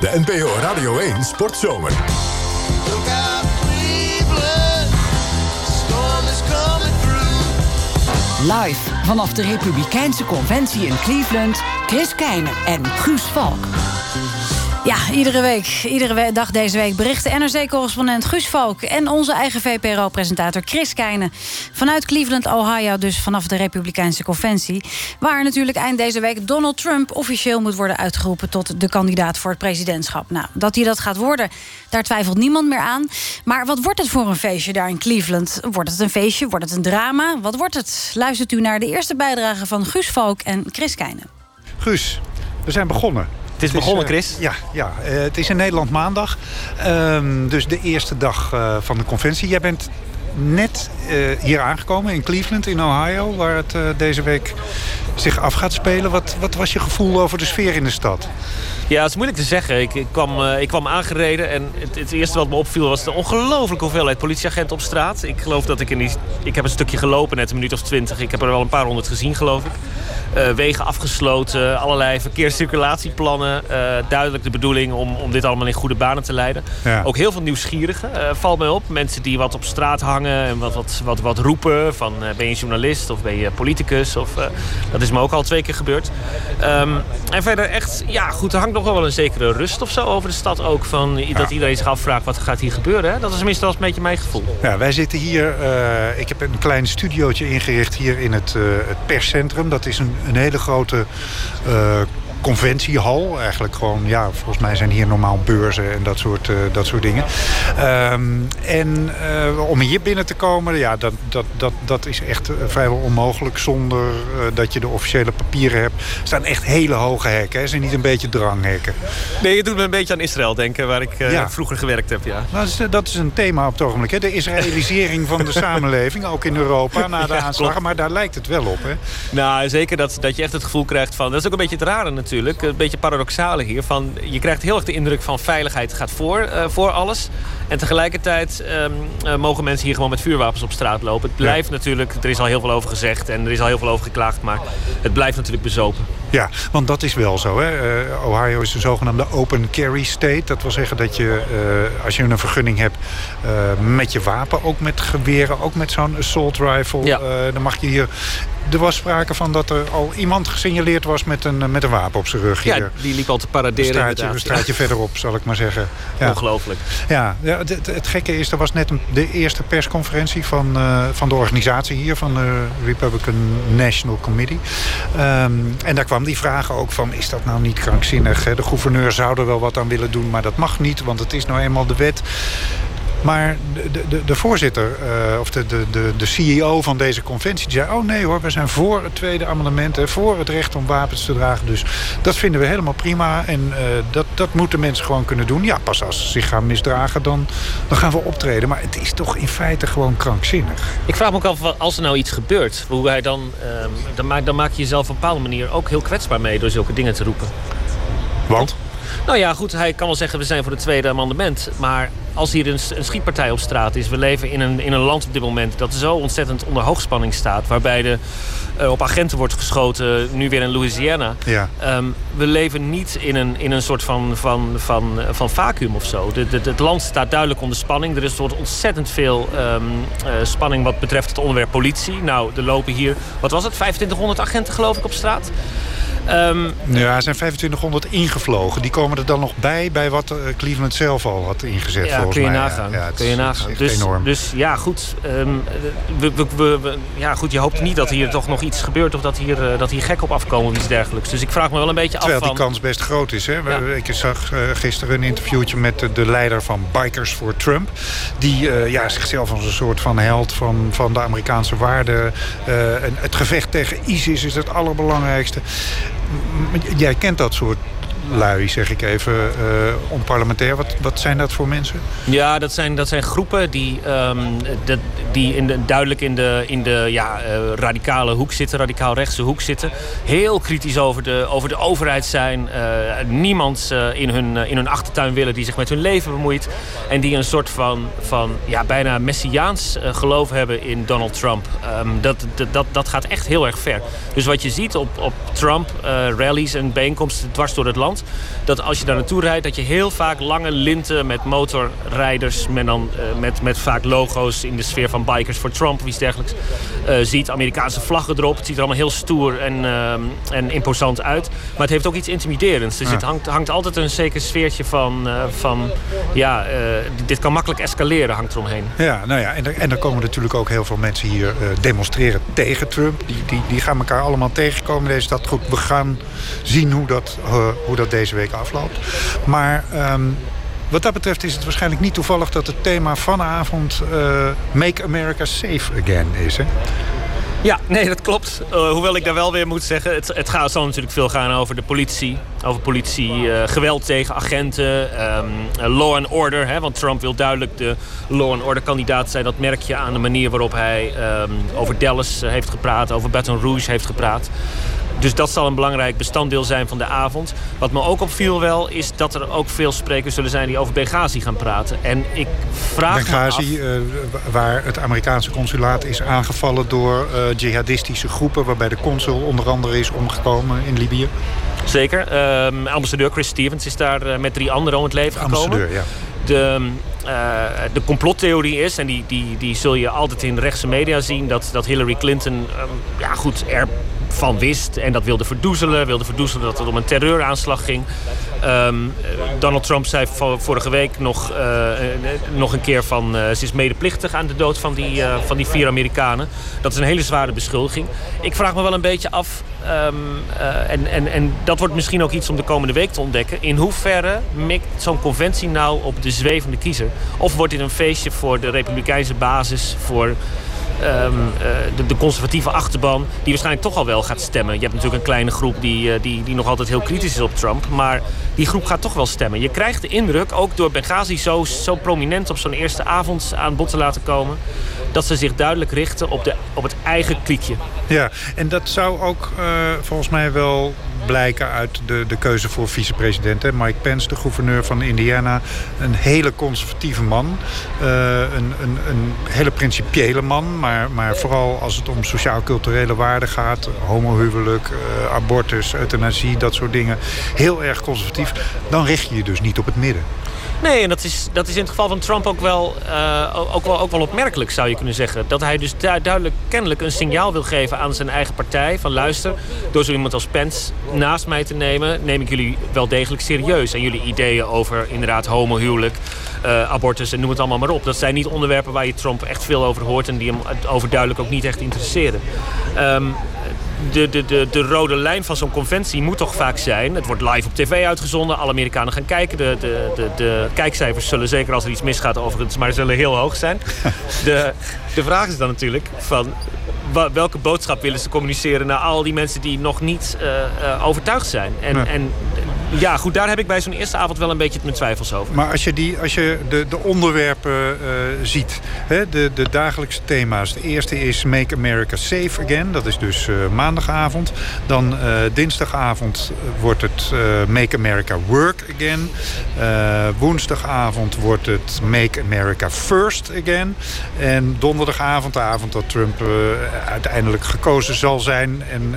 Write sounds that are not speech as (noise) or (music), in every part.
De NPO Radio 1 Sportzomer. Live vanaf de Republikeinse Conventie in Cleveland, Chris Keijnen en Guus Valk. Ja, iedere week, iedere dag deze week berichten NRC-correspondent Guus Valk... en onze eigen VPRO-presentator Chris Keijnen... vanuit Cleveland, Ohio, dus vanaf de Republikeinse Conventie... waar natuurlijk eind deze week Donald Trump officieel moet worden uitgeroepen... tot de kandidaat voor het presidentschap. Nou, dat hij dat gaat worden, daar twijfelt niemand meer aan. Maar wat wordt het voor een feestje daar in Cleveland? Wordt het een feestje? Wordt het een drama? Wat wordt het? Luistert u naar de eerste bijdrage van Guus Valk en Chris Keijnen. Guus, we zijn begonnen. Het is begonnen, Chris. Ja, ja uh, het is in Nederland maandag. Um, dus de eerste dag uh, van de conventie. Jij bent net uh, hier aangekomen in Cleveland, in Ohio... waar het deze week zich af gaat spelen. Wat, wat was je gevoel over de sfeer in de stad? Ja, het is moeilijk te zeggen. Ik, ik kwam, uh, ik kwam aangereden en het, het, eerste wat me opviel... was de ongelooflijke hoeveelheid politieagenten op straat. Ik geloof dat ik in die... Ik heb een stukje gelopen, net een minuut of twintig. Ik heb er wel een paar honderd gezien, geloof ik. Uh, wegen afgesloten, allerlei verkeerscirculatieplannen. Uh, duidelijk de bedoeling om, om dit allemaal in goede banen te leiden. Ja. Ook heel veel nieuwsgierigen, valt mij op. Mensen die wat op straat hangen en wat, wat, wat, wat roepen. Van ben je journalist of ben je politicus? Of, dat is me ook al twee keer gebeurd. Um, en verder echt, ja goed, er hangt nog wel een zekere rust of zo over de stad ook. Van, ja. Dat iedereen zich afvraagt, wat gaat hier gebeuren? Hè? Dat is tenminste wel een beetje mijn gevoel. Ja, wij zitten hier, uh, ik heb een klein studiootje ingericht hier in het, uh, het perscentrum. Dat is een, een hele grote uh, conventiehal. Eigenlijk gewoon, ja, volgens mij zijn hier normaal beurzen en dat soort, uh, dat soort dingen. Um, en uh, om hier binnen te komen, ja, dat, dat, dat, dat is echt uh, vrijwel onmogelijk zonder dat je de officiële papieren hebt. Er staan echt hele hoge hekken, hè. zijn niet een beetje dranghekken. Nee, je doet me een beetje aan Israël denken, waar ik ja. vroeger gewerkt heb, ja. Nou, dat, is, dat is een thema op het ogenblik, hè. de Israëlisering van de (laughs) samenleving, ook in Europa, na de ja, aanslagen. Maar daar lijkt het wel op, hè. Nou, zeker dat, dat je echt het gevoel krijgt van, dat is ook een beetje het rare natuurlijk natuurlijk. Een beetje paradoxale hier. Van, je krijgt heel erg de indruk van veiligheid gaat voor, uh, voor alles. En tegelijkertijd um, uh, mogen mensen hier gewoon met vuurwapens op straat lopen. Het blijft ja. natuurlijk, er is al heel veel over gezegd en er is al heel veel over geklaagd. Maar het blijft natuurlijk bezopen. Ja, want dat is wel zo. Hè? Uh, Ohio is een zogenaamde open carry state. Dat wil zeggen dat je, als je een vergunning hebt met je wapen, ook met geweren, ook met zo'n assault rifle, ja. dan mag je hier er was sprake van dat er al iemand gesignaleerd was met een, met een wapen op zijn rug. Hier. Ja, die liep al te paraderen. Een straatje, een straatje verderop, zal ik maar zeggen. Ja. Ongelooflijk. Ja, ja het, het, het, gekke is, er was net een, de eerste persconferentie van, uh, van de organisatie hier, van de Republican National Committee. Um, en daar kwam die vraag ook van, is dat nou niet krankzinnig? De gouverneur zou er wel wat aan willen doen, maar dat mag niet, want het is nou eenmaal de wet. Maar de, de, de voorzitter, uh, of de, de, de, de CEO van deze conventie... die zei, oh nee hoor, we zijn voor het tweede amendement... Hè, voor het recht om wapens te dragen. Dus dat vinden we helemaal prima. En uh, dat, dat moeten mensen gewoon kunnen doen. Ja, pas als ze zich gaan misdragen, dan, dan gaan we optreden. Maar het is toch in feite gewoon krankzinnig. Ik vraag me ook af, als er nou iets gebeurt... Hoe hij dan, uh, dan, maak, dan maak je jezelf op een bepaalde manier ook heel kwetsbaar mee... door zulke dingen te roepen. Want? Nou ja, goed, hij kan wel zeggen we zijn voor het tweede amendement. Maar als hier een, een, schietpartij op straat is... we leven in een, in een land op dit moment dat zo ontzettend onder hoogspanning staat... waarbij de, uh, op agenten wordt geschoten, nu weer in Louisiana. Ja. Um, we leven niet in een, in een soort van, van, van, van vacuüm of zo. De, de, het land staat duidelijk onder spanning. Er is wordt ontzettend veel um, uh, spanning wat betreft het onderwerp politie. Nou, er lopen hier, wat was het, 2500 agenten geloof ik op straat. Um, ja, er zijn 2500 ingevlogen. Die komen er dan nog bij, bij wat Cleveland zelf al had ingezet. Ja, kun je mij. nagaan. Ja, kun je nagaan. Dus, enorm. dus ja, goed. Um, we, we, we, ja, goed. Je hoopt niet dat hier toch nog iets gebeurt... of dat hier, uh, dat hier gek op afkomen of iets dergelijks. Dus ik vraag me wel een beetje Terwijl af van... die kans best groot is. Hè? Ja. Ik zag uh, gisteren een interviewtje met de, de, leider van Bikers for Trump. Die uh, ja, zichzelf als een soort van held van, van de Amerikaanse waarden... en het gevecht tegen ISIS is het allerbelangrijkste. Jij kent dat soort lui, zeg ik even, uh, onparlementair. Wat, wat zijn dat voor mensen? Ja, dat zijn, dat zijn groepen die, de, die in de, duidelijk in de, in de ja, uh, radicale hoek zitten, radicaal rechtse hoek zitten. Heel kritisch over de, over de overheid zijn. Uh, niemand in, hun, in hun achtertuin willen die zich met hun leven bemoeit. En die een soort van, van ja, bijna messiaans geloof hebben in Donald Trump. Um, dat, dat, dat gaat echt heel erg ver. Dus wat je ziet op, op Trump, rallies en bijeenkomsten dwars door het land Dat als je daar naartoe rijdt, dat je heel vaak lange linten met motorrijders... met, dan, met, met vaak logo's in de sfeer van Bikers for Trump of iets dergelijks... ziet. Amerikaanse vlaggen erop. Het ziet er allemaal heel stoer en, en imposant uit. Maar het heeft ook iets intimiderends. Dus het hangt, hangt altijd een zeker sfeertje van... van ja, dit kan makkelijk escaleren, hangt eromheen. Ja, nou ja, en er, en er komen natuurlijk ook heel veel mensen hier demonstreren tegen Trump. Die, die, die gaan elkaar allemaal tegenkomen deze stad. Goed, we gaan zien hoe dat, uh, hoe dat deze week afloopt. Maar um, wat dat betreft is het waarschijnlijk niet toevallig... dat het thema vanavond uh, Make America Safe Again is, hè? Ja, nee, dat klopt. Uh, hoewel ik daar wel weer moet zeggen... het, het gaat, zal natuurlijk veel gaan over de politie. Over politie, uh, geweld tegen agenten, um, law and order. Hè, want Trump wil duidelijk de law and order kandidaat zijn. Dat merk je aan de manier waarop hij um, over Dallas heeft gepraat... over Baton Rouge heeft gepraat. Dus dat zal een belangrijk bestanddeel zijn van de avond. Wat me ook opviel wel, is dat er ook veel sprekers zullen zijn... die over Benghazi gaan praten. En ik vraag Benghazi, me af... Uh, waar het Amerikaanse consulaat is aangevallen door uh, jihadistische groepen... waarbij de consul onder andere is omgekomen in Libië. Zeker. Um, ambassadeur Chris Stevens is daar uh, met drie anderen om het leven gekomen. Ambassadeur, ja. De, uh, de complottheorie is, en die, die, die zul je altijd in rechtse media zien... dat, dat Hillary Clinton um, ja, goed, er van wist en dat wilde verdoezelen. Wilde verdoezelen dat het om een terreuraanslag ging. Um, Donald Trump zei vorige week nog, uh, nog een keer van... Uh, ze is medeplichtig aan de dood van die, van die vier Amerikanen. Dat is een hele zware beschuldiging. Ik vraag me wel een beetje af... Um, en, en, en dat wordt misschien ook iets om de komende week te ontdekken... in hoeverre mikt zo'n conventie nou op de zwevende kiezer? Of wordt dit een feestje voor de republikeinse basis... voor um, de, de, conservatieve achterban... die waarschijnlijk toch al wel gaat stemmen. Je hebt natuurlijk een kleine groep die, uh, die, die nog altijd heel kritisch is op Trump. Maar die groep gaat toch wel stemmen. Je krijgt de indruk, ook door Benghazi zo, zo prominent op zo'n eerste avond aan bod te laten komen... dat ze zich duidelijk richten op, de, op het eigen kliekje. Ja, en dat zou ook uh, volgens mij wel blijken uit de, de keuze voor vicepresident. Mike Pence, de gouverneur van Indiana. Een hele conservatieve man. Een, een, een hele principiële man. Maar, maar vooral als het om sociaal-culturele waarden gaat. Homohuwelijk, uh, abortus, euthanasie, dat soort dingen. Heel erg conservatief. Dan richt je je dus niet op het midden. Nee, en dat is, dat is in het geval van Trump ook wel, uh, ook, wel, ook wel opmerkelijk, zou je kunnen zeggen. Dat hij dus duidelijk kennelijk een signaal wil geven aan zijn eigen partij. Van luister, door zo iemand als Pence naast mij te nemen... neem ik jullie wel degelijk serieus. En jullie ideeën over inderdaad homohuwelijk, uh, abortus en noem het allemaal maar op. Dat zijn niet onderwerpen waar je Trump echt veel over hoort... en die hem overduidelijk ook niet echt interesseren. Um, de, de, de, de rode lijn van zo'n conventie moet toch vaak zijn... het wordt live op tv uitgezonden, alle Amerikanen gaan kijken. De, de, de, de kijkcijfers zullen, zeker als er iets misgaat overigens... maar zullen heel hoog zijn. (laughs) De, de vraag is dan natuurlijk van... welke boodschap willen ze communiceren naar al die mensen die nog niet uh, uh, overtuigd zijn? En, en ja, goed, daar heb ik bij zo'n eerste avond wel een beetje mijn twijfels over. Maar als je, die, als je de, de onderwerpen uh, ziet, hè, de, de dagelijkse thema's. De eerste is Make America Safe Again. Dat is dus uh, maandagavond. Dan uh, dinsdagavond wordt het Make America Work Again. woensdagavond wordt het Make America First Again. En donderdagavond, de avond dat Trump uiteindelijk gekozen zal zijn en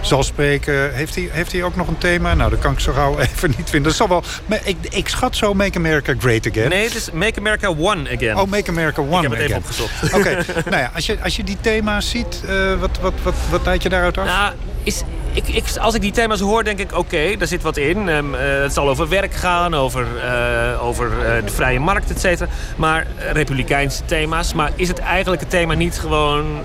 zal spreken... Heeft hij, heeft hij ook nog een thema? Nou, dat kan ik zo gauw (laughs) even niet vinden. Dat zal wel, maar ik, ik schat zo Make America Great Again. Nee, het is Make America One Again. Oh, Make America One Ik heb het again. even opgezocht. Oké, okay. (laughs) nou ja, als je, als je die thema's ziet, uh, wat, wat, wat, wat leid je daaruit af? Nou, is, ik, ik, als ik die thema's hoor, denk ik, oké, okay, daar zit wat in. Um, uh, het zal over werk gaan, over, uh, over uh, de vrije markt, et cetera. Maar republikeinse thema's. Maar is het eigenlijk het thema niet gewoon...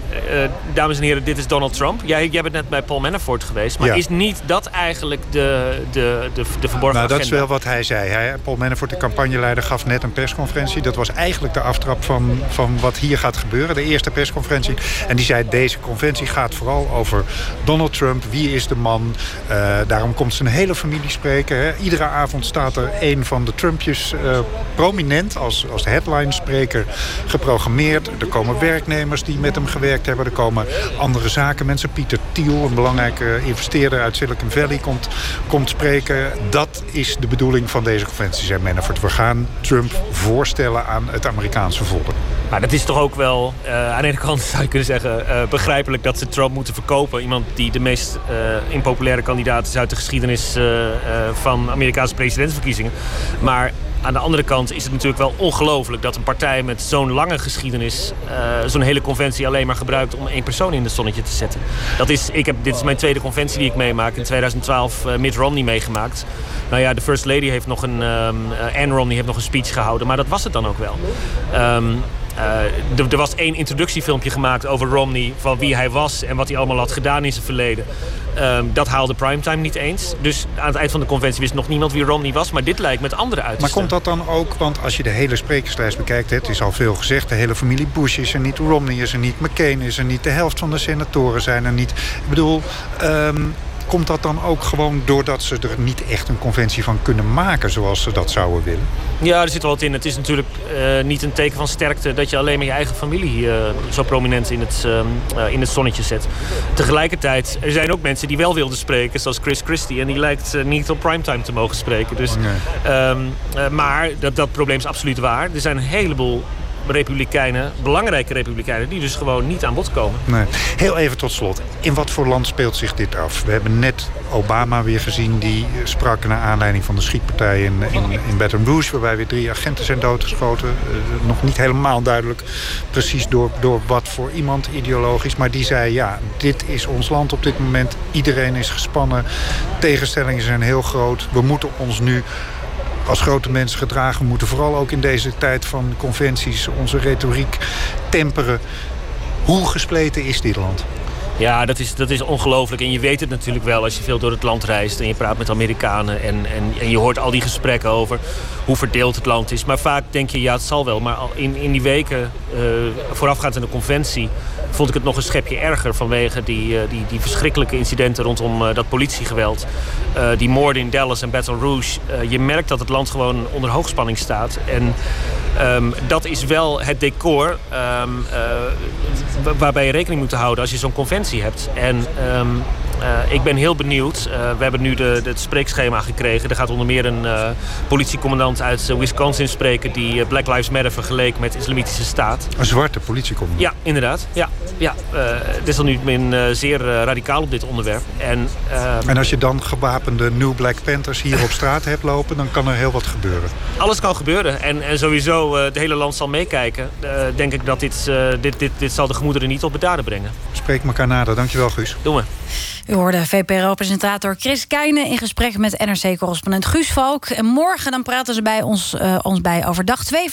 dames en heren, dit is Donald Trump. Jij, jij bent net bij Paul Manafort geweest. Maar ja. is niet dat eigenlijk de, de, de, de verborgen nou, agenda? dat is wel wat hij zei. Hij, Paul Manafort, de campagneleider, gaf net een persconferentie. Dat was eigenlijk de aftrap van, van wat hier gaat gebeuren. De eerste persconferentie. En die zei, deze conventie gaat vooral over Donald Trump. Wie is de man. Uh, daarom komt zijn hele familie spreken. Hè. Iedere avond staat er een van de Trumpjes uh, prominent als, als headline spreker geprogrammeerd. Er komen werknemers die met hem gewerkt hebben. Er komen andere zakenmensen. Pieter Thiel, een belangrijke investeerder uit Silicon Valley, komt, komt spreken. Dat is de bedoeling van deze conventie, zei Manafort. We gaan Trump voorstellen aan het Amerikaanse volk. Maar dat is toch ook wel, uh, aan de ene kant (laughs) zou je kunnen zeggen... Uh, begrijpelijk dat ze Trump moeten verkopen. Iemand die de meest uh, impopulaire kandidaat is uit de geschiedenis van Amerikaanse presidentsverkiezingen. Maar aan de andere kant is het natuurlijk wel ongelooflijk... dat een partij met zo'n lange geschiedenis... zo'n hele conventie alleen maar gebruikt om één persoon in het zonnetje te zetten. Dat is, ik heb, dit is mijn tweede conventie die ik meemaak. In 2012 Mitt Romney meegemaakt. Nou ja, de First Lady heeft nog een... Um, Anne Romney heeft nog een speech gehouden. Maar dat was het dan ook wel. Um, uh, er was één introductiefilmpje gemaakt over Romney... van wie hij was en wat hij allemaal had gedaan in zijn verleden. Um, dat haalde primetime niet eens. Dus aan het eind van de conventie wist nog niemand wie Romney was. Maar dit lijkt met andere uit te Maar komt dat dan ook, want als je de hele sprekerslijst bekijkt... het is al veel gezegd, de hele familie Bush is er niet... Romney is er niet, McCain is er niet... de helft van de senatoren zijn er niet. Ik bedoel... Um, Komt dat dan ook gewoon doordat ze er niet echt een conventie van kunnen maken... zoals ze dat zouden willen? Ja, er zit wel wat in. Het is natuurlijk uh, niet een teken van sterkte... dat je alleen maar je eigen familie uh, zo prominent in het, uh, in het zonnetje zet. Tegelijkertijd, er zijn ook mensen die wel wilden spreken... zoals Chris Christie. En die lijkt niet op primetime te mogen spreken. Dus, nee. um, maar dat, dat probleem is absoluut waar. Er zijn een heleboel republikeinen, belangrijke republikeinen... die dus gewoon niet aan bod komen. Nee. Heel even tot slot. In wat voor land speelt zich dit af? We hebben net Obama weer gezien. Die sprak naar aanleiding van de schietpartij in, in, in Baton Rouge... waarbij weer drie agenten zijn doodgeschoten. Uh, nog niet helemaal duidelijk precies door, door wat voor iemand ideologisch. Maar die zei, ja, dit is ons land op dit moment. Iedereen is gespannen. Tegenstellingen zijn heel groot. We moeten ons nu als grote mensen gedragen moeten. Vooral ook in deze tijd van conventies onze retoriek temperen. Hoe gespleten is dit land? Ja, dat is, dat is ongelooflijk. En je weet het natuurlijk wel als je veel door het land reist... en je praat met Amerikanen en, en, en je hoort al die gesprekken over hoe verdeeld het land is. Maar vaak denk je, ja, het zal wel. Maar in, in die weken uh, voorafgaand aan de conventie... vond ik het nog een schepje erger vanwege die, uh, die, die verschrikkelijke incidenten... rondom uh, dat politiegeweld. die moorden in Dallas en Baton Rouge. je merkt dat het land gewoon onder hoogspanning staat. En um, dat is wel het decor um, waarbij je rekening moet houden als je zo'n conventie hebt. En um, uh, ik ben heel benieuwd. Uh, we hebben nu de, de, het spreekschema gekregen. Er gaat onder meer een uh, politiecommandant uit Wisconsin spreken... die Black Lives Matter vergeleek met de Islamitische Staat. Een zwarte politiecommandant? Ja, inderdaad. Ja, ja. het is dan nu min, zeer radicaal op dit onderwerp. En, en als je dan gewapende New Black Panthers hier op straat hebt lopen... dan kan er heel wat gebeuren? Alles kan gebeuren. En, en sowieso, het hele land zal meekijken. denk ik dat dit, dit, dit, dit zal de gemoederen niet op bedaden brengen. Spreek elkaar nader. Dankjewel, Guus. Doen we. U hoorde VPRO-presentator Chris Keijnen in gesprek met NRC-correspondent Guus Valk. En morgen dan praten ze bij ons, uh, ons bij over dag 2